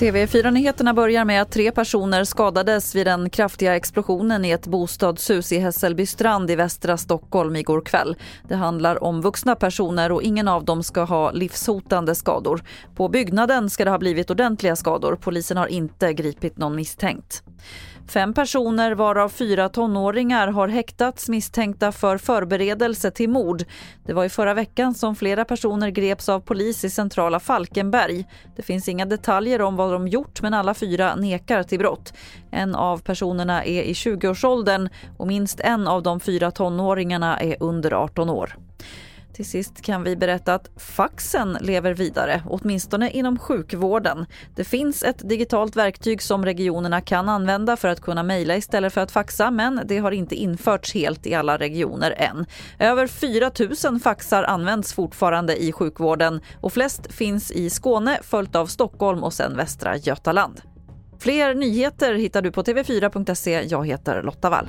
TV4-nyheterna börjar med att tre personer skadades vid den kraftiga explosionen i ett bostadshus i Hässelby strand i västra Stockholm igår kväll. Det handlar om vuxna personer och ingen av dem ska ha livshotande skador. På byggnaden ska det ha blivit ordentliga skador. Polisen har inte gripit någon misstänkt. Fem personer, varav fyra tonåringar, har häktats misstänkta för förberedelse till mord. Det var i förra veckan som flera personer greps av polis i centrala Falkenberg. Det finns inga detaljer om vad de gjort men alla fyra nekar till brott. En av personerna är i 20-årsåldern och minst en av de fyra tonåringarna är under 18 år. Till sist kan vi berätta att faxen lever vidare, åtminstone inom sjukvården. Det finns ett digitalt verktyg som regionerna kan använda för att kunna mejla istället för att faxa, men det har inte införts helt i alla regioner än. Över 4 000 faxar används fortfarande i sjukvården och flest finns i Skåne följt av Stockholm och sen Västra Götaland. Fler nyheter hittar du på tv4.se. Jag heter Lotta Wall.